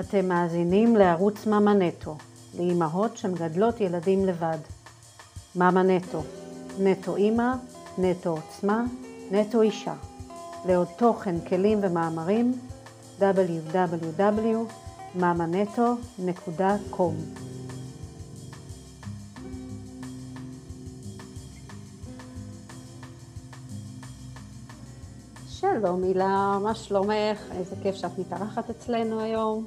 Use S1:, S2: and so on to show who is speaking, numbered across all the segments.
S1: אתם מאזינים לערוץ מאמה נטו, לאימהות שמגדלות ילדים לבד. מאמה נטו, נטו אימא, נטו עוצמה, נטו אישה. לעוד תוכן, כלים ומאמרים, www.mamanetto.com שלום הילה, מה שלומך? איזה כיף שאת מתארחת אצלנו היום.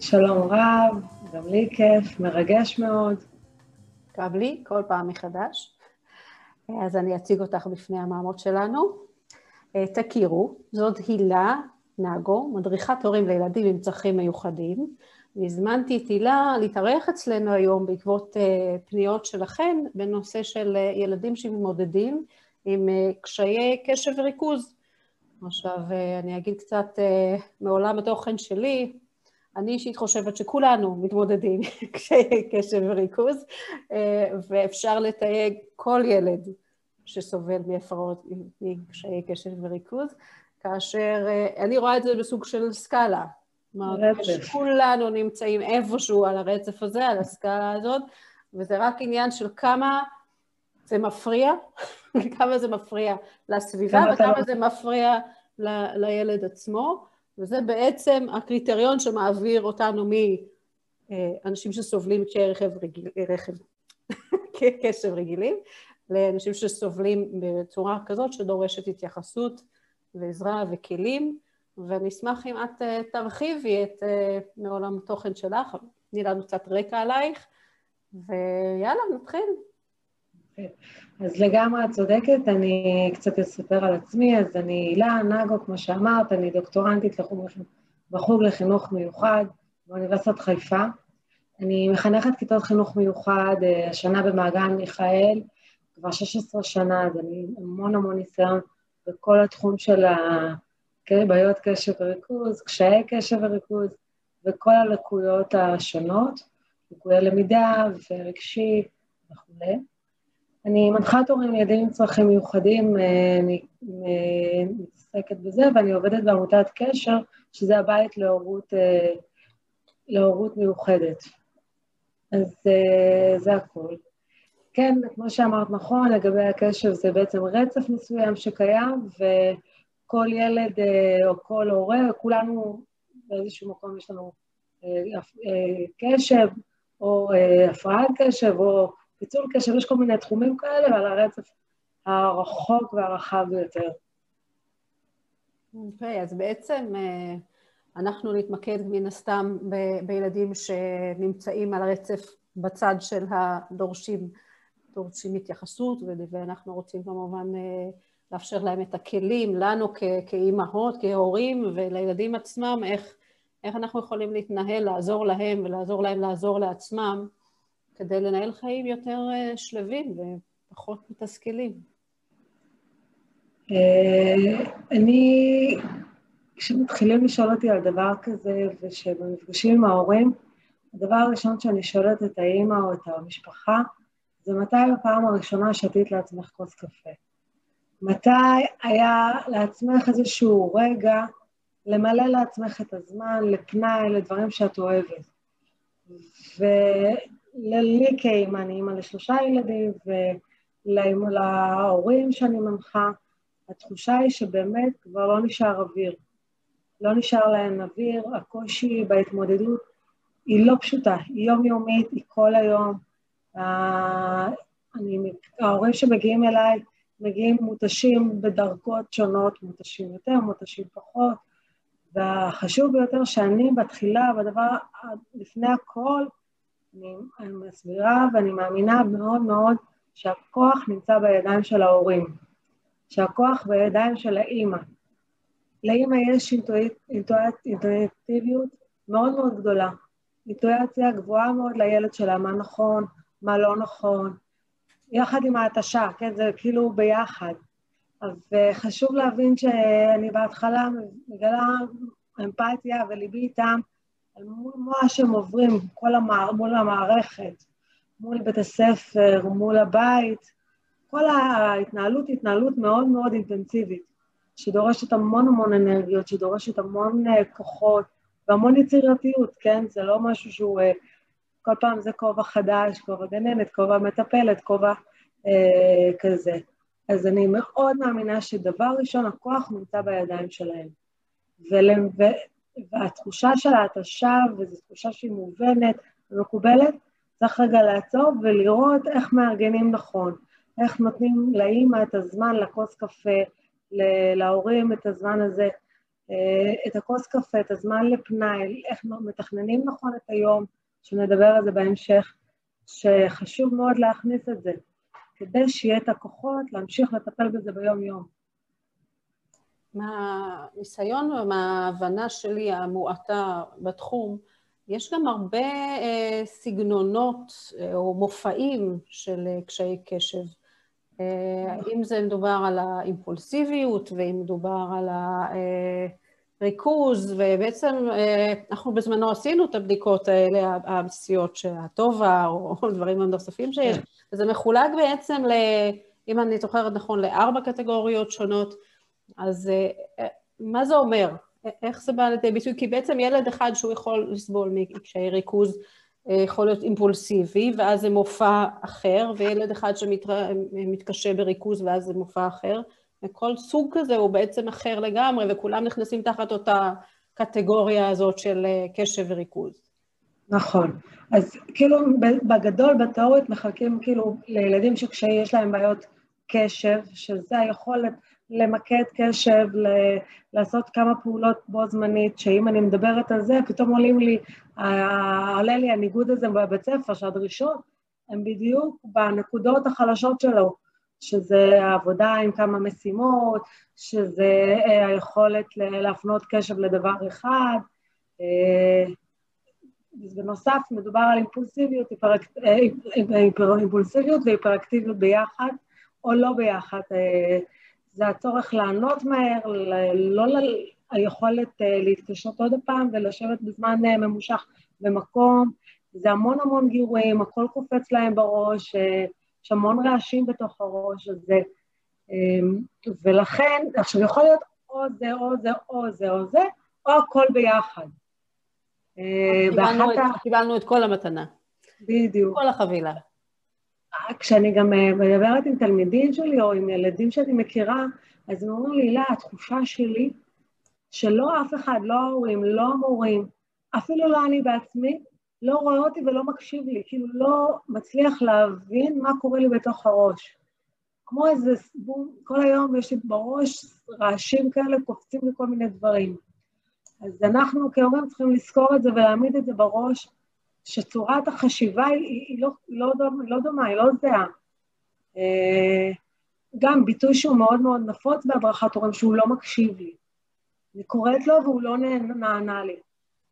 S2: שלום רב, גם לי כיף, מרגש מאוד.
S1: גם לי, כל פעם מחדש. אז אני אציג אותך בפני המאמות שלנו. תכירו, זאת הילה נגו, מדריכת הורים לילדים עם צרכים מיוחדים. והזמנתי את הילה להתארח אצלנו היום בעקבות פניות שלכם בנושא של ילדים שמתמודדים עם קשיי קשב וריכוז. עכשיו, אני אגיד קצת מעולם התוכן שלי. אני אישית חושבת שכולנו מתמודדים עם קשיי קשב וריכוז, ואפשר לתייג כל ילד שסובל מהפרעות, מקשיי קשב וריכוז, כאשר אני רואה את זה בסוג של סקאלה.
S2: רצף.
S1: כולנו נמצאים איפשהו על הרצף הזה, על הסקאלה הזאת, וזה רק עניין של כמה זה מפריע, כמה זה מפריע לסביבה וכמה זה מפריע ל- לילד עצמו, וזה בעצם הקריטריון שמעביר אותנו מאנשים שסובלים קשיי רכב רגיל, רכב, קשב רגילים, לאנשים שסובלים בצורה כזאת שדורשת התייחסות ועזרה וכלים, ואני אשמח אם את תרחיבי את מעולם התוכן שלך, תני לנו קצת רקע עלייך, ויאללה, נתחיל.
S2: אז לגמרי את צודקת, אני קצת אספר על עצמי, אז אני הילה נגו, כמו שאמרת, אני דוקטורנטית בחוג לחינוך מיוחד באוניברסיטת חיפה. אני מחנכת כיתות חינוך מיוחד, השנה במעגן מיכאל, כבר 16 שנה, אז אני המון המון ניסיון בכל התחום של בעיות קשב וריכוז, קשיי קשב וריכוז, וכל הלקויות השונות, לקויי למידה ורגשי וכולי. אני מנחת הורים לילדים עם צרכים מיוחדים, אני מתעסקת בזה, ואני עובדת בעמותת קשר, שזה הבית להורות, להורות מיוחדת. אז זה הכול. כן, כמו שאמרת נכון, לגבי הקשב זה בעצם רצף מסוים שקיים, וכל ילד או כל הורה, כולנו באיזשהו מקום יש לנו קשב, או הפרעת קשב, או פיצול קשב, יש כל מיני תחומים כאלה, ועל הרצף הרחוק והרחב ביותר.
S1: אוקיי, okay, אז בעצם אנחנו נתמקד מן הסתם ב- בילדים שנמצאים על הרצף בצד של הדורשים, דורשים התייחסות, ואנחנו רוצים כמובן לאפשר להם את הכלים, לנו כ- כאימהות, כהורים, ולילדים עצמם, איך, איך אנחנו יכולים להתנהל, לעזור להם ולעזור להם לעזור לעצמם. כדי לנהל חיים יותר שלווים ופחות מתסכלים.
S2: אני, כשמתחילים לשאול אותי על דבר כזה, ושבמפגשים עם ההורים, הדבר הראשון שאני שואלת את האימא או את המשפחה, זה מתי בפעם הראשונה שתית לעצמך כוס קפה? מתי היה לעצמך איזשהו רגע למלא לעצמך את הזמן לפנאי, לדברים שאת אוהבת? ו... לי כאימא, אני אימא לשלושה ילדים, ולהורים שאני מנחה, התחושה היא שבאמת כבר לא נשאר אוויר. לא נשאר להם אוויר, הקושי בהתמודדות היא לא פשוטה, היא יומיומית, היא כל היום. אני, ההורים שמגיעים אליי מגיעים מותשים בדרגות שונות, מותשים יותר, מותשים פחות, והחשוב ביותר שאני בתחילה, בדבר, לפני הכל, אני, אני מסבירה ואני מאמינה מאוד מאוד שהכוח נמצא בידיים של ההורים, שהכוח בידיים של האימא. לאימא יש אינטואיט, אינטואיט, אינטואיטיביות מאוד מאוד גדולה, אינטואציה גבוהה מאוד לילד שלה, מה נכון, מה לא נכון, יחד עם ההתשה, כן, זה כאילו ביחד. אז חשוב להבין שאני בהתחלה מגלה אמפתיה וליבי איתם, על מול מה שהם עוברים, כל המע... מול המערכת, מול בית הספר, מול הבית, כל ההתנהלות היא התנהלות מאוד מאוד אינטנסיבית, שדורשת המון המון אנרגיות, שדורשת המון כוחות, והמון יצירתיות, כן? זה לא משהו שהוא... אה, כל פעם זה כובע חדש, כובע גננת, כובע מטפלת, כובע אה, כזה. אז אני מאוד מאמינה שדבר ראשון, הכוח נמצא בידיים שלהם. ול, והתחושה של ההתשה, וזו תחושה שהיא מובנת ומקובלת, צריך רגע לעצור ולראות איך מארגנים נכון, איך נותנים לאימא את הזמן לכוס קפה, להורים את הזמן הזה, אה, את הכוס קפה, את הזמן לפנאי, איך מתכננים נכון את היום, שנדבר על זה בהמשך, שחשוב מאוד להכניס את זה, כדי שיהיה את הכוחות להמשיך לטפל בזה ביום-יום.
S1: מהניסיון ומההבנה שלי המועטה בתחום, יש גם הרבה אה, סגנונות אה, או מופעים של אה, קשיי קשב. אה, אם זה מדובר על האימפולסיביות ואם מדובר על הריכוז, ובעצם אה, אנחנו בזמנו עשינו את הבדיקות האלה, הבסיסיות של הטובה או דברים נוספים שיש, כן. וזה מחולק בעצם, ל, אם אני זוכרת נכון, לארבע קטגוריות שונות. אז אה, מה זה אומר? איך זה בא לידי ביטוי? כי בעצם ילד אחד שהוא יכול לסבול מקשיי ריכוז, אה, יכול להיות אימפולסיבי, ואז זה מופע אחר, וילד אחד שמתקשה בריכוז ואז זה מופע אחר, וכל סוג כזה הוא בעצם אחר לגמרי, וכולם נכנסים תחת אותה קטגוריה הזאת של אה, קשב וריכוז.
S2: נכון. אז כאילו בגדול, בתיאוריות מחלקים כאילו לילדים שכשיש להם בעיות קשב, שזה היכולת למקד קשב, ל- לעשות כמה פעולות בו זמנית, שאם אני מדברת על זה, פתאום עולים לי, עולה לי הניגוד הזה בבית ספר, שהדרישות הן בדיוק בנקודות החלשות שלו, שזה העבודה עם כמה משימות, שזה אה, היכולת להפנות קשב לדבר אחד. אה, בנוסף, מדובר על אימפולסיביות, אה, אימפולסיביות והיפראקטיביות ביחד, או לא ביחד. זה הצורך לענות מהר, לא היכולת אה, להתקשות עוד פעם ולשבת בזמן אה, ממושך במקום. זה המון המון גירויים, הכל קופץ להם בראש, אה, יש המון רעשים בתוך הראש הזה. ולכן, עכשיו יכול להיות או זה, או זה, או זה, או זה, או הכל ביחד.
S1: קיבלנו, את, ה... קיבלנו את כל המתנה.
S2: בדיוק.
S1: כל החבילה.
S2: כשאני גם אה, מדברת עם תלמידים שלי או עם ילדים שאני מכירה, אז הם אומרים לי, הילה, התחושה שלי שלא אף אחד, לא ההורים, לא המורים, אפילו לא אני בעצמי, לא רואה אותי ולא מקשיב לי, כאילו לא מצליח להבין מה קורה לי בתוך הראש. כמו איזה סבום, כל היום יש לי בראש רעשים כאלה, קופצים לי כל מיני דברים. אז אנחנו כהורים צריכים לזכור את זה ולהעמיד את זה בראש, שצורת החשיבה היא, היא, לא, לא, דומה, לא דומה, היא לא זהה. אה, גם ביטוי שהוא מאוד מאוד נפוץ בהדרכת הורים, שהוא לא מקשיב לי. אני קוראת לו והוא לא נענה לי.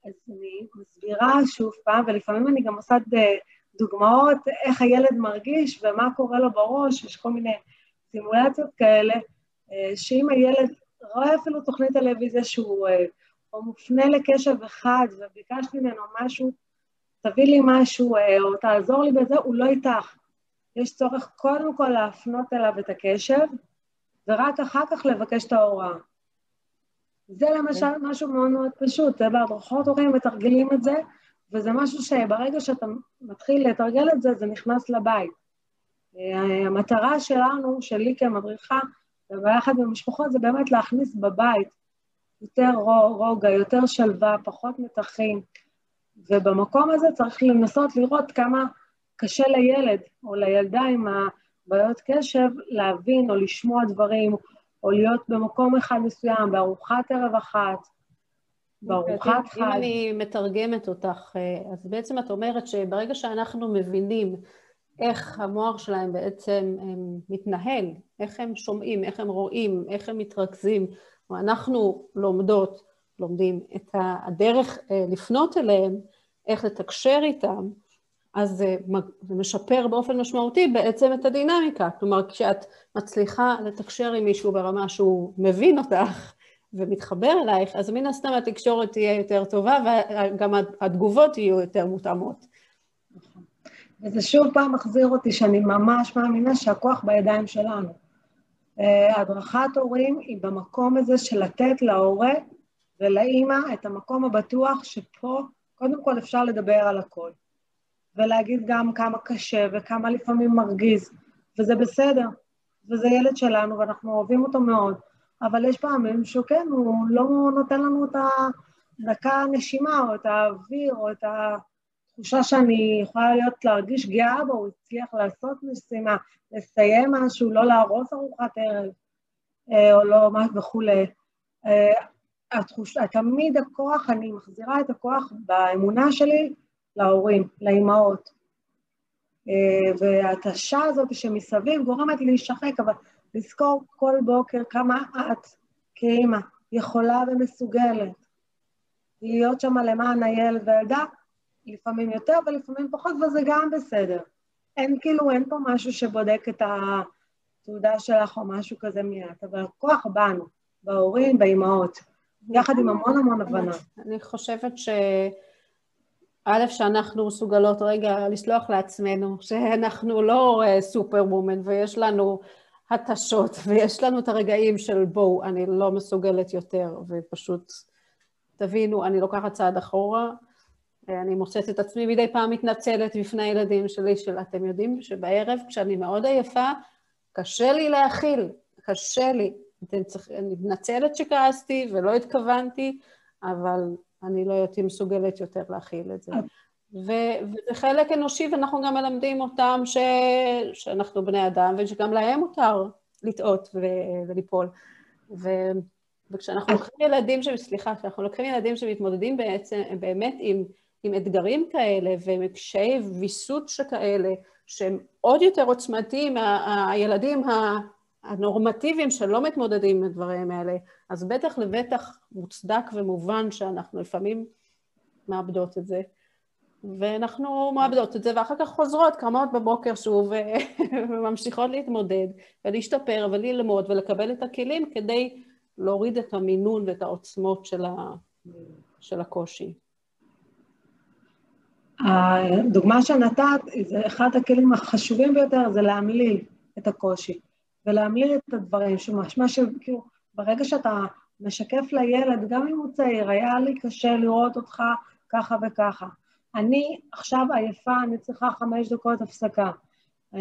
S2: אז אני מסבירה שוב פעם, ולפעמים אני גם עושה דוגמאות איך הילד מרגיש ומה קורה לו בראש, יש כל מיני סימולציות כאלה, אה, שאם הילד רואה אפילו תוכנית טלוויזיה שהוא אה, או מופנה לקשב אחד וביקשתי ממנו משהו תביא לי משהו אה, או תעזור לי בזה, הוא לא איתך. יש צורך קודם כל להפנות אליו את הקשב, ורק אחר כך לבקש את ההוראה. זה למשל okay. משהו מאוד מאוד פשוט, זה בהדרכות הורים מתרגלים את זה, וזה משהו שברגע שאתה מתחיל לתרגל את זה, זה נכנס לבית. אה, המטרה שלנו, שלי כמדריכה, וביחד עם המשפחות, זה באמת להכניס בבית יותר רוגע, יותר שלווה, פחות מתחים, ובמקום הזה צריך לנסות לראות כמה קשה לילד או לילדה עם הבעיות קשב להבין או לשמוע דברים, או להיות במקום אחד מסוים, בארוחת ערב אחת, בארוחת חג.
S1: אם אני מתרגמת אותך, אה, אז בעצם את אומרת שברגע שאנחנו מבינים איך המוח שלהם בעצם מתנהל, איך הם שומעים, איך הם רואים, איך הם מתרכזים, ואנחנו לומדות לומדים את הדרך אה, לפנות אליהם, איך לתקשר איתם, אז זה משפר באופן משמעותי בעצם את הדינמיקה. כלומר, כשאת מצליחה לתקשר עם מישהו ברמה שהוא מבין אותך ומתחבר אלייך, אז מן הסתם התקשורת תהיה יותר טובה וגם התגובות יהיו יותר מותאמות.
S2: נכון. וזה שוב פעם מחזיר אותי שאני ממש מאמינה שהכוח בידיים שלנו. אה, הדרכת הורים היא במקום הזה של לתת להורה ולאימא את המקום הבטוח שפה קודם כל אפשר לדבר על הכל, ולהגיד גם כמה קשה וכמה לפעמים מרגיז, וזה בסדר, וזה ילד שלנו ואנחנו אוהבים אותו מאוד, אבל יש פעמים שכן, הוא לא נותן לנו את הדקה נשימה, או את האוויר, או את התחושה שאני יכולה להיות, להרגיש גאה בו, הוא הצליח לעשות משימה, לסיים משהו, לא להרוס ארוחת ערב, אה, או לא מה וכולי. אה, התחוש... תמיד הכוח, אני מחזירה את הכוח באמונה שלי להורים, לאימהות. אה, וההתשה הזאת שמסביב גורמת לי להישחק, אבל לזכור כל בוקר כמה את כאימא יכולה ומסוגלת להיות שם למען הילד והילדה, לפעמים יותר ולפעמים פחות, וזה גם בסדר. אין כאילו, אין פה משהו שבודק את התעודה שלך או משהו כזה מיד, אבל הכוח בנו, בהורים, באימהות, יחד עם המון המון הבנה.
S1: אני חושבת ש... א', שאנחנו מסוגלות רגע לסלוח לעצמנו, שאנחנו לא סופר אה, וומן ויש לנו התשות ויש לנו את הרגעים של בואו, אני לא מסוגלת יותר ופשוט תבינו, אני לוקחת צעד אחורה, אני מוצאת את עצמי מדי פעם מתנצלת בפני הילדים שלי, של אתם יודעים שבערב כשאני מאוד עייפה, קשה לי להכיל, קשה לי. אתם צריכים, אני מתנצלת שכעסתי ולא התכוונתי, אבל אני לא הייתי מסוגלת יותר להכיל את זה. ו- וזה חלק אנושי, ואנחנו גם מלמדים אותם ש- שאנחנו בני אדם, ושגם להם מותר לטעות ו- וליפול. ו- וכשאנחנו לוקחים ילדים, ש... סליחה, כשאנחנו לוקחים ילדים שמתמודדים בעצם, באמת עם, עם אתגרים כאלה ועם קשיי ויסות שכאלה, שהם עוד יותר עוצמתיים מהילדים הנורמטיביים שלא מתמודדים עם הדברים האלה, אז בטח לבטח מוצדק ומובן שאנחנו לפעמים מאבדות את זה. ואנחנו מאבדות את זה, ואחר כך חוזרות, קמות בבוקר שוב, וממשיכות להתמודד, ולהשתפר, וללמוד, ולקבל את הכלים כדי להוריד את המינון ואת העוצמות של, ה... של הקושי.
S2: הדוגמה שנתת, זה אחד הכלים החשובים ביותר, זה להמליל את הקושי. ולהמליל את הדברים, שמשמע שכאילו, ברגע שאתה משקף לילד, גם אם הוא צעיר, היה לי קשה לראות אותך ככה וככה. אני עכשיו עייפה, אני צריכה חמש דקות הפסקה. אה,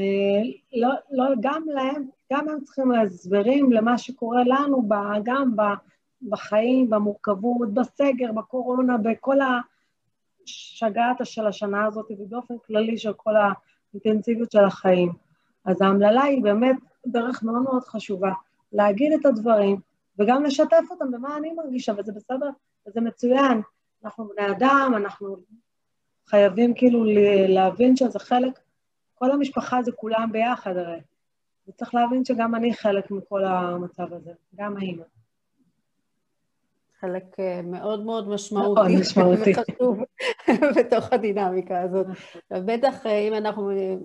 S2: לא, לא, גם להם, גם הם צריכים הסברים למה שקורה לנו, גם בחיים, במורכבות, בסגר, בקורונה, בכל השגעת של השנה הזאת, ובאופן כללי של כל האינטנסיביות של החיים. אז ההמללה היא באמת דרך מאוד מאוד חשובה, להגיד את הדברים וגם לשתף אותם במה אני מרגישה, וזה בסדר, וזה מצוין. אנחנו בני אדם, אנחנו חייבים כאילו להבין שזה חלק, כל המשפחה זה כולם ביחד הרי. וצריך להבין שגם אני חלק מכל המצב הזה, גם האמא.
S1: חלק אה, מאוד מאוד משמעותי. מאוד משמעותי. וחשוב בתוך הדינמיקה הזאת. בטח אה, אם אנחנו אה,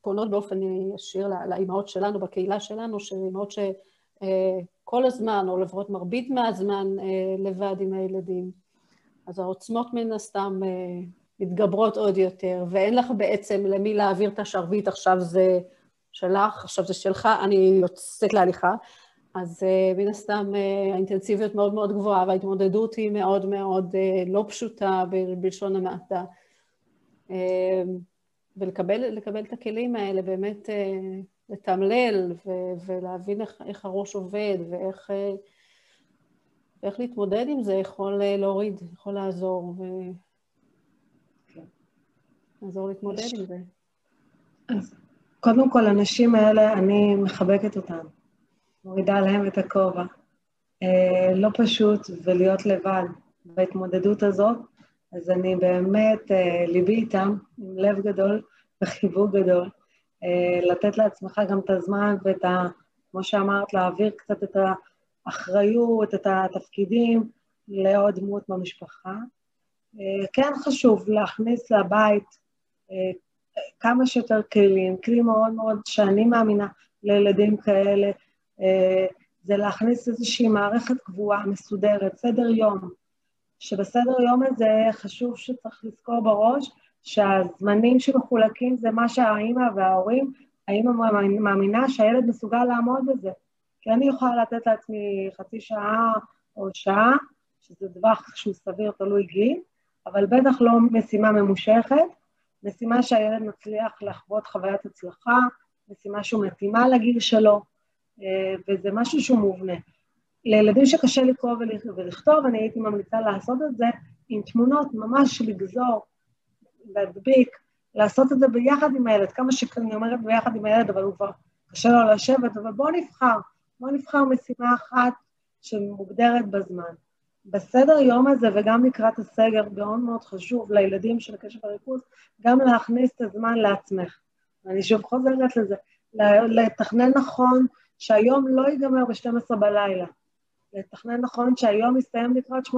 S1: פונות באופן ישיר לאימהות שלנו, בקהילה שלנו, שהן אימהות שכל הזמן, או לפחות מרבית מהזמן, לבד עם הילדים. אז העוצמות מן הסתם מתגברות עוד יותר, ואין לך בעצם למי להעביר את השרביט, עכשיו זה שלך, עכשיו זה שלך, אני יוצאת להליכה. אז uh, מן הסתם uh, האינטנסיביות מאוד מאוד גבוהה וההתמודדות היא מאוד מאוד uh, לא פשוטה בלשון המעטה. Uh, ולקבל את הכלים האלה, באמת uh, לתמלל ולהבין איך, איך הראש עובד ואיך uh, איך להתמודד עם זה יכול uh, להוריד, יכול לעזור, ו... לעזור להתמודד עם זה.
S2: אז קודם כל, הנשים האלה, אני מחבקת אותן. מורידה להם את הכובע. אה, לא פשוט ולהיות לבד בהתמודדות הזאת, אז אני באמת, אה, ליבי איתם, עם לב גדול וחיבוק גדול. אה, לתת לעצמך גם את הזמן ואת ה... כמו שאמרת, להעביר קצת את האחריות, את התפקידים לעוד דמות במשפחה. כן חשוב להכניס לבית כמה שיותר כלים, כלי מאוד מאוד שאני מאמינה לילדים כאלה, אה, זה להכניס איזושהי מערכת קבועה, מסודרת, סדר יום, שבסדר יום הזה חשוב שצריך לזכור בראש שהזמנים שמחולקים זה מה שהאימא וההורים, האימא מאמינה שהילד מסוגל לעמוד בזה. כי אני יכולה לתת לעצמי חצי שעה או שעה, שזה טווח שהוא סביר, תלוי גיל, אבל בטח לא משימה ממושכת, משימה שהילד מצליח לחוות חוויית הצלחה, משימה שהוא מתאימה לגיל שלו, וזה משהו שהוא מובנה. לילדים שקשה לקרוא ולכתוב, אני הייתי ממליצה לעשות את זה עם תמונות, ממש לגזור, להדביק, לעשות את זה ביחד עם הילד, כמה שאני אומרת ביחד עם הילד, אבל הוא כבר קשה לו לשבת, אבל בואו נבחר, בואו נבחר משימה אחת שמוגדרת בזמן. בסדר יום הזה וגם לקראת הסגר, מאוד מאוד חשוב לילדים של הקשב וריכוז, גם להכניס את הזמן לעצמך. ואני שוב חוזרת לזה, לתכנן נכון שהיום לא ייגמר ב-12 בלילה. לתכנן נכון שהיום יסתיים לקראת 8-9,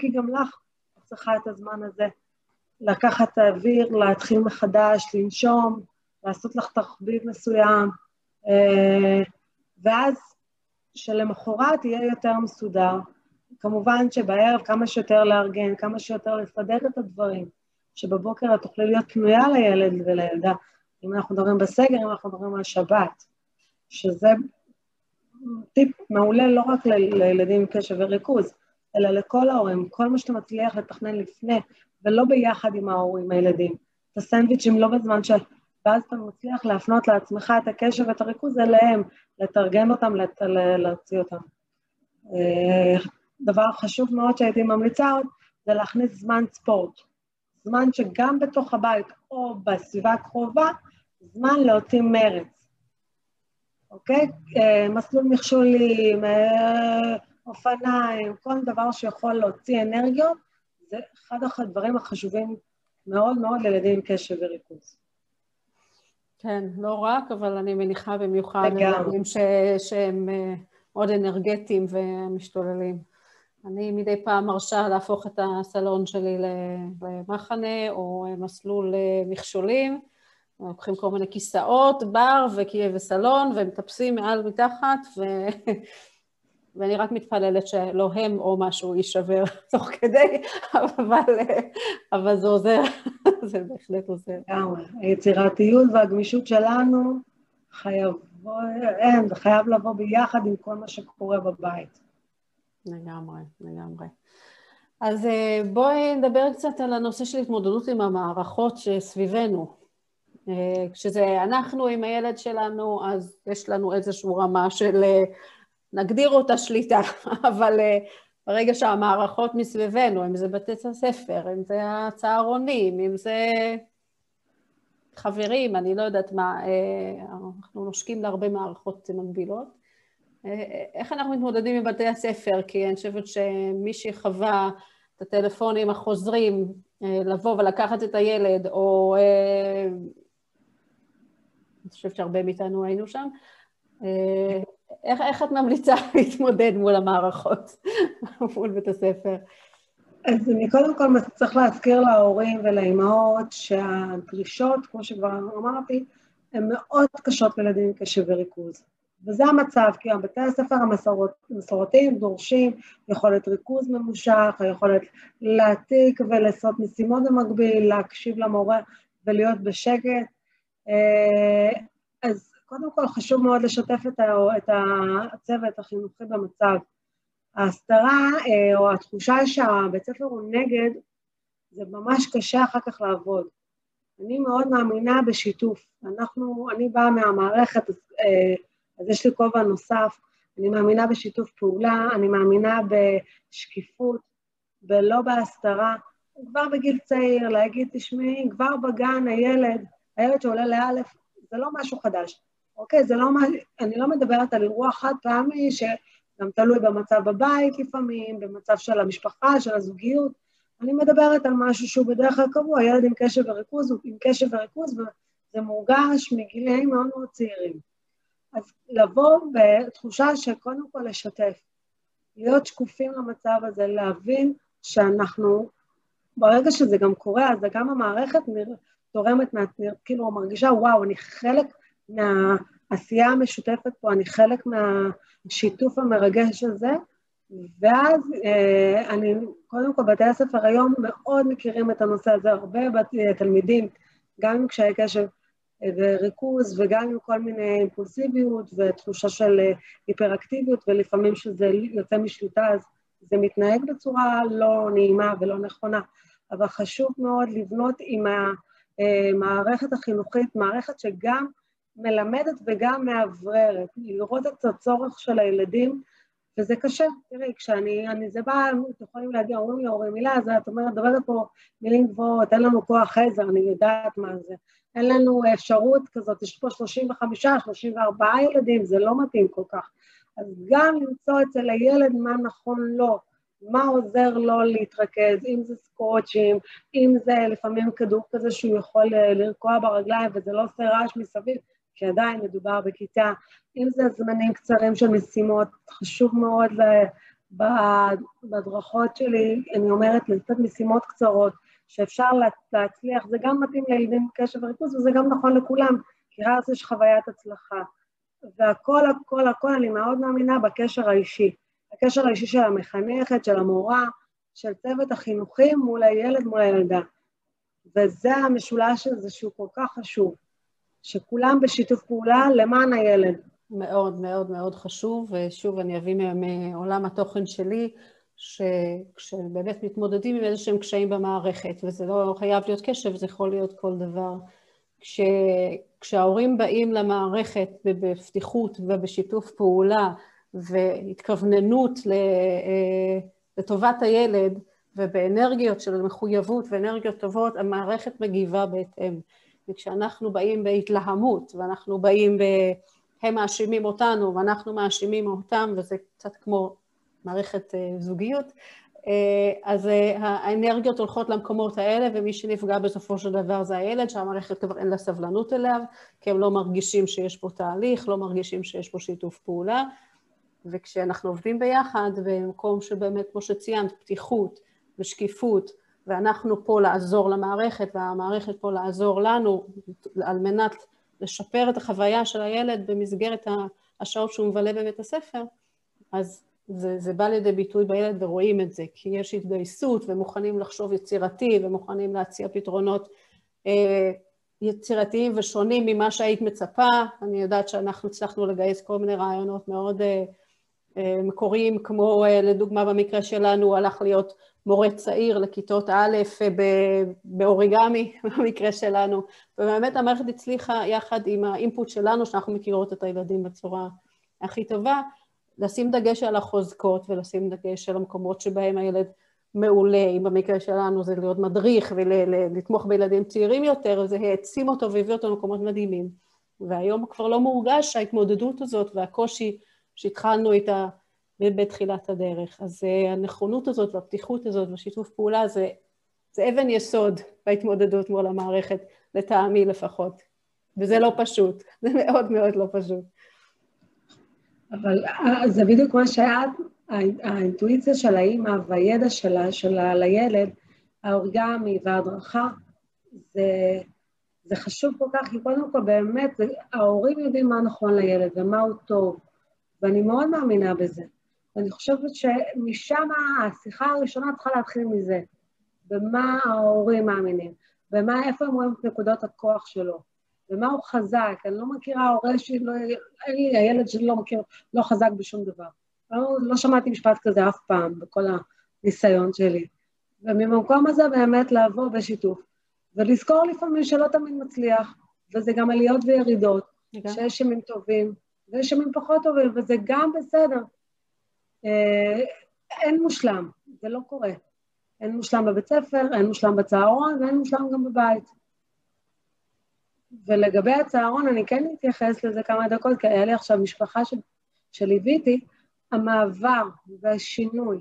S2: כי גם לך את צריכה את הזמן הזה. לקחת האוויר, להתחיל מחדש, לנשום, לעשות לך תחביב מסוים, אה, ואז שלמחרת יהיה יותר מסודר. כמובן שבערב כמה שיותר לארגן, כמה שיותר לסדר את הדברים, שבבוקר את תוכלי להיות פנויה לילד ולילדה. אם אנחנו מדברים בסגר, אם אנחנו מדברים על שבת, שזה טיפ מעולה לא רק לילדים עם קשב וריכוז, אלא לכל ההורים, כל מה שאתה מצליח לתכנן לפני, ולא ביחד עם ההורים, הילדים. את הסנדוויצ'ים לא בזמן ש... ואז אתה מצליח להפנות לעצמך את הקשב ואת הריכוז אליהם, לתרגם אותם, לת... להוציא אותם. אה, דבר חשוב מאוד שהייתי ממליצה עוד, זה להכניס זמן ספורט. זמן שגם בתוך הבית או בסביבה הקרובה, זמן להוציא מרץ. אוקיי? אה, מסלול מכשולים, אה, אופניים, כל דבר שיכול להוציא אנרגיות, זה אחד הדברים החשובים מאוד מאוד לילדים עם קשב וריכוז.
S1: כן, לא רק, אבל אני מניחה במיוחד לילדים שהם אה, מאוד אנרגטיים ומשתוללים. אני מדי פעם מרשה להפוך את הסלון שלי למחנה או מסלול מכשולים. לוקחים כל מיני כיסאות, בר וסלון, ומטפסים מעל מתחת, ו... ואני רק מתפללת שלא הם או משהו יישבר תוך כדי, אבל, אבל זה עוזר, זה בהחלט עוזר.
S2: לגמרי. היצירתיות והגמישות שלנו חייב, אין, חייב לבוא ביחד עם כל מה שקורה בבית.
S1: לגמרי, לגמרי. אז אה, בואי נדבר קצת על הנושא של התמודדות עם המערכות שסביבנו. אה, כשזה אנחנו עם הילד שלנו, אז יש לנו איזושהי רמה של, אה, נגדיר אותה שליטה, אבל ברגע שהמערכות מסביבנו, אם זה בתי הספר, אם זה הצהרונים, אם זה חברים, אני לא יודעת מה, אנחנו נושקים להרבה מערכות מקבילות. איך אנחנו מתמודדים עם בתי הספר? כי אני חושבת שמי שחווה את הטלפונים החוזרים, אה, לבוא ולקחת את הילד, או... אני חושבת שהרבה מאיתנו היינו שם. אה, איך, איך את ממליצה להתמודד מול המערכות, מול בית הספר?
S2: אז אני קודם כל צריך להזכיר להורים ולאימהות שהדרישות, כמו שכבר אמרתי, הן מאוד קשות לילדים עם קשב וריכוז. וזה המצב, כי בתי הספר המסורת, המסורתיים דורשים יכולת ריכוז ממושך, היכולת להעתיק ולעשות משימות במקביל, להקשיב למורה ולהיות בשקט. אה, אז קודם כל חשוב מאוד לשתף את הצוות החינוכי במצב. ההסתרה אה, או התחושה שהבית ספר הוא נגד, זה ממש קשה אחר כך לעבוד. אני מאוד מאמינה בשיתוף. אנחנו, אני באה מהמערכת, אה, אז יש לי כובע נוסף, אני מאמינה בשיתוף פעולה, אני מאמינה בשקיפות ולא בהסתרה. כבר בגיל צעיר, להגיד, תשמעי, כבר בגן הילד, הילד שעולה לאלף, זה לא משהו חדש, אוקיי? זה לא מה... אני לא מדברת על אירוע חד פעמי, שגם תלוי במצב בבית לפעמים, במצב של המשפחה, של הזוגיות. אני מדברת על משהו שהוא בדרך כלל קבוע, ילד עם קשב וריכוז הוא עם קשב וריכוז, וזה מורגש מגילאים מאוד מאוד צעירים. אז לבוא בתחושה של קודם כל לשתף, להיות שקופים למצב הזה, להבין שאנחנו, ברגע שזה גם קורה, אז גם המערכת תורמת, מה, כאילו מרגישה, וואו, אני חלק מהעשייה המשותפת פה, אני חלק מהשיתוף המרגש הזה, ואז אה, אני, קודם כל, בתי הספר היום מאוד מכירים את הנושא הזה, הרבה תלמידים, גם עם קשיי קשב, וריכוז, וגם עם כל מיני אימפולסיביות ותחושה של אה, היפראקטיביות, ולפעמים שזה יוצא משליטה, אז זה מתנהג בצורה לא נעימה ולא נכונה, אבל חשוב מאוד לבנות עם המערכת החינוכית, מערכת שגם מלמדת וגם מאווררת, לראות את הצורך של הילדים, וזה קשה. תראי, כשאני, אני, זה בא, אתם יכולים להגיע, אומרים לי, הורים מילה, אז את אומרת, דברת פה מילים גבוהות, אין לנו כוח עזר, אני יודעת מה זה. אין לנו אפשרות כזאת, יש פה 35, 34 ילדים, זה לא מתאים כל כך. אז גם למצוא אצל הילד מה נכון לו, מה עוזר לו להתרכז, אם זה סקוטשים, אם זה לפעמים כדור כזה שהוא יכול אה, לרקוע ברגליים וזה לא עושה רעש מסביב, כי עדיין מדובר בכיתה, אם זה זמנים קצרים של משימות, חשוב מאוד בדרכות שלי, אני אומרת, לתת משימות קצרות, שאפשר להצליח, זה גם מתאים לילדים עם קשב וריכוז וזה גם נכון לכולם, כי אז יש חוויית הצלחה. והכל, הכל, הכל, אני מאוד מאמינה בקשר האישי. הקשר האישי של המחנכת, של המורה, של צוות החינוכי מול הילד, מול הילדה. וזה המשולש הזה שהוא כל כך חשוב, שכולם בשיתוף פעולה למען הילד.
S1: מאוד מאוד מאוד חשוב, ושוב, אני אביא מעולם התוכן שלי, שכשבאמת מתמודדים עם איזה שהם קשיים במערכת, וזה לא חייב להיות קשב, זה יכול להיות כל דבר. כש, כשההורים באים למערכת בפתיחות ובשיתוף פעולה והתכווננות אה, לטובת הילד ובאנרגיות של מחויבות ואנרגיות טובות, המערכת מגיבה בהתאם. וכשאנחנו באים בהתלהמות ואנחנו באים ב... הם מאשימים אותנו ואנחנו מאשימים אותם, וזה קצת כמו מערכת אה, זוגיות, אה, אז האנרגיות הולכות למקומות האלה, ומי שנפגע בסופו של דבר זה הילד, שהמערכת כבר אין לה סבלנות אליו, כי הם לא מרגישים שיש פה תהליך, לא מרגישים שיש פה שיתוף פעולה, וכשאנחנו עובדים ביחד, במקום שבאמת, כמו שציינת, פתיחות ושקיפות, ואנחנו פה לעזור למערכת, והמערכת פה לעזור לנו, על מנת לשפר את החוויה של הילד במסגרת השעות שהוא מבלה בבית הספר, אז זה, זה בא לידי ביטוי בילד ורואים את זה, כי יש התגייסות ומוכנים לחשוב יצירתי ומוכנים להציע פתרונות אה, יצירתיים ושונים ממה שהיית מצפה. אני יודעת שאנחנו הצלחנו לגייס כל מיני רעיונות מאוד אה, מקוריים, כמו אה, לדוגמה במקרה שלנו הוא הלך להיות מורה צעיר לכיתות א' אה, באוריגמי, במקרה שלנו, ובאמת המערכת הצליחה יחד עם האינפוט שלנו, שאנחנו מכירות את הילדים בצורה הכי טובה, לשים דגש על החוזקות ולשים דגש על המקומות שבהם הילד מעולה, אם במקרה שלנו זה להיות מדריך ולתמוך בילדים צעירים יותר, זה העצים אותו והביא אותו למקומות מדהימים. והיום כבר לא מורגש ההתמודדות הזאת והקושי שהתחלנו איתה בתחילת הדרך. אז אה, הנכונות הזאת והפתיחות הזאת ושיתוף פעולה זה, זה אבן יסוד בהתמודדות מול המערכת, לטעמי לפחות. וזה לא פשוט, זה מאוד מאוד לא פשוט.
S2: אבל אה, זה בדיוק מה שאת, האינטואיציה של האימא והידע שלה, שלה לילד, האורגמי וההדרכה, זה, זה חשוב כל כך, כי קודם כל באמת, זה, ההורים יודעים מה נכון לילד ומה הוא טוב, ואני מאוד מאמינה בזה. ואני חושבת שמשם השיחה הראשונה צריכה להתחיל מזה, במה ההורים מאמינים, במה, איפה הם רואים את נקודות הכוח שלו. ומה הוא חזק, אני לא מכירה הורה שלא, אין לי, הילד שלי לא מכיר, לא חזק בשום דבר. לא, לא שמעתי משפט כזה אף פעם בכל הניסיון שלי. וממקום הזה באמת לעבור בשיתוף. ולזכור לפעמים שלא תמיד מצליח, וזה גם עליות וירידות, שיש ימים טובים ויש ימים פחות טובים, וזה גם בסדר. אה, אין מושלם, זה לא קורה. אין מושלם בבית ספר, אין מושלם בצהרון ואין מושלם גם בבית. ולגבי הצהרון, אני כן אתייחס לזה כמה דקות, כי היה לי עכשיו משפחה ש... שליוויתי, המעבר והשינוי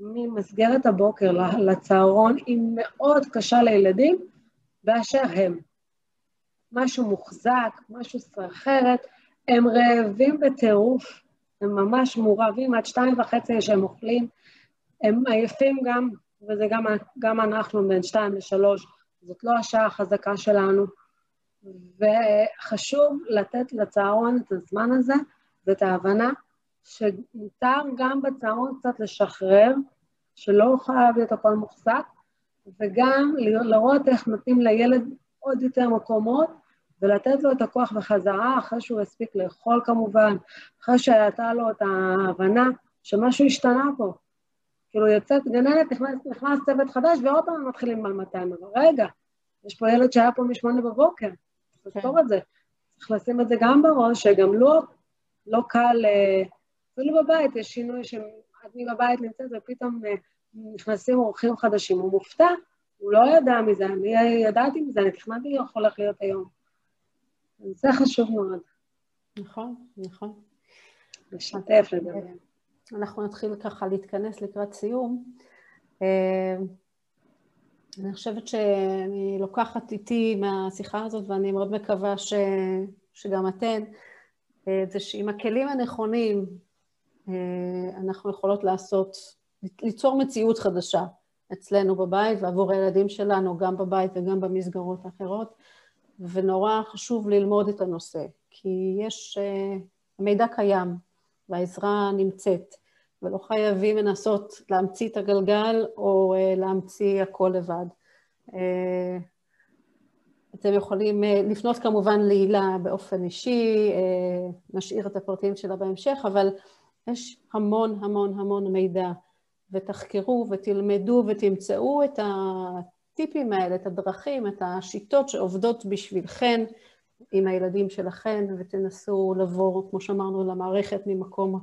S2: ממסגרת הבוקר לצהרון היא מאוד קשה לילדים באשר הם. משהו מוחזק, משהו סחרחרת, הם רעבים בטירוף, הם ממש מורעבים עד שתיים וחצי שהם אוכלים, הם עייפים גם, וזה גם, גם אנחנו בין שתיים לשלוש, זאת לא השעה החזקה שלנו. וחשוב לתת לצהרון את הזמן הזה ואת ההבנה שמותר גם בצהרון קצת לשחרר, שלא חייב להיות הכל מוחזק, וגם לראות איך נותנים לילד עוד יותר מקומות, ולתת לו את הכוח בחזרה, אחרי שהוא הספיק לאכול כמובן, אחרי שהייתה לו את ההבנה שמשהו השתנה פה, כאילו יוצאת גננת, נכנס, נכנס צוות חדש, ועוד פעם מתחילים על 200, אבל רגע, יש פה ילד שהיה פה משמונה בבוקר, צריך לזכור כן. את זה. צריך לשים את זה גם בראש, שגם לא, לא קל, אה, אפילו בבית יש שינוי שאני בבית נמצאת ופתאום אה, נכנסים אורחים חדשים, הוא מופתע, הוא לא ידע מזה, אני ידעתי מזה, אני תכננתי איך הולך להיות היום. זה חשוב מאוד.
S1: נכון, נכון.
S2: לשתף, לדבר.
S1: אנחנו נתחיל ככה להתכנס לקראת סיום. אה, אני חושבת שאני לוקחת איתי מהשיחה הזאת, ואני מאוד מקווה ש, שגם אתן, אה, זה שעם הכלים הנכונים אה, אנחנו יכולות לעשות, ליצור מציאות חדשה אצלנו בבית ועבור הילדים שלנו, גם בבית וגם במסגרות האחרות, ונורא חשוב ללמוד את הנושא, כי יש, המידע קיים והעזרה נמצאת. ולא חייבים לנסות להמציא את הגלגל או אה, להמציא הכל לבד. אה, אתם יכולים אה, לפנות כמובן להילה באופן אישי, נשאיר את הפרטים שלה בהמשך, אבל יש המון המון המון מידע, ותחקרו ותלמדו ותמצאו את הטיפים האלה, את הדרכים, את השיטות שעובדות בשבילכן עם הילדים שלכן, ותנסו לבוא, כמו שאמרנו, למערכת ממקום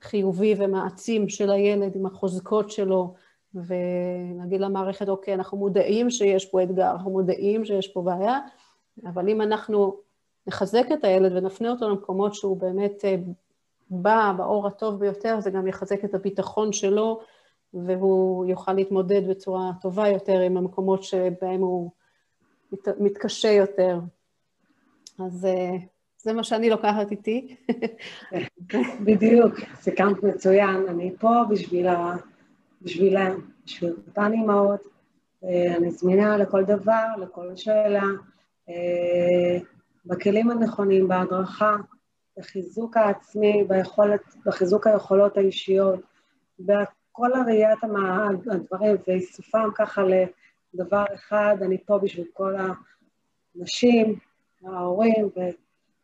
S1: חיובי ומעצים של הילד עם החוזקות שלו, ונגיד למערכת, אוקיי, אנחנו מודעים שיש פה אתגר, אנחנו מודעים שיש פה בעיה, אבל אם אנחנו נחזק את הילד ונפנה אותו למקומות שהוא באמת אה, בא באור הטוב ביותר, זה גם יחזק את הביטחון שלו, והוא יוכל להתמודד בצורה טובה יותר עם המקומות שבהם הוא מתקשה יותר. אז אה, זה מה שאני לוקחת איתי.
S2: בדיוק, סיכמת מצוין. אני פה בשביל ה... בשבילם, בשביל אותן אימהות. אה, אני זמינה לכל דבר, לכל שאלה, אה, בכלים הנכונים, בהדרכה, בחיזוק העצמי, ביכולת, בחיזוק היכולות האישיות, בכל הראיית הדברים ואיסופם ככה לדבר אחד. אני פה בשביל כל הנשים, ההורים, ו...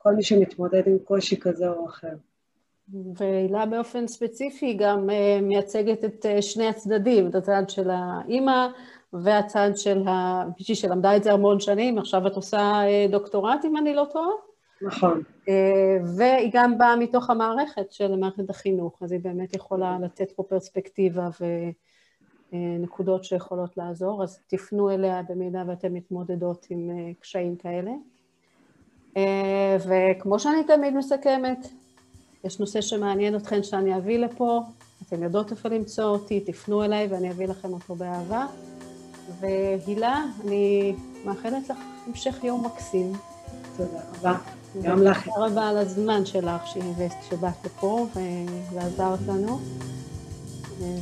S2: כל מי שמתמודד עם קושי כזה או אחר.
S1: והילה באופן ספציפי גם uh, מייצגת את uh, שני הצדדים, את הצד של האימא והצד של ה... מישהי שלמדה את זה המון שנים, עכשיו את עושה uh, דוקטורט, אם אני לא טועה.
S2: נכון. Uh,
S1: והיא גם באה מתוך המערכת של מערכת החינוך, אז היא באמת יכולה לתת פה פרספקטיבה ונקודות שיכולות לעזור, אז תפנו אליה במידה ואתן מתמודדות עם uh, קשיים כאלה. אה, וכמו שאני תמיד מסכמת, יש נושא שמעניין אתכן שאני אביא לפה, אתן יודעות איפה למצוא אותי, תפנו אליי ואני אביא לכם אותו באהבה. והילה, אני מאחלת לך המשך יום מקסים.
S2: תודה רבה, גם לך.
S1: תודה רבה על הזמן שלך שבאת לפה ועזרת לנו.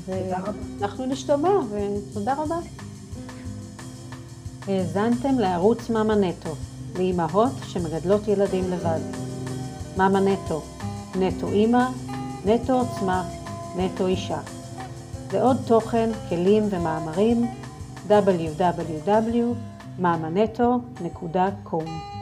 S1: ואנחנו נשתמע, ותודה רבה. האזנתם לערוץ מאמא נטו. לאימהות שמגדלות ילדים לבד. מאמה נטו, נטו אימא, נטו עוצמה, נטו אישה. ועוד תוכן, כלים ומאמרים www.mamanetto.com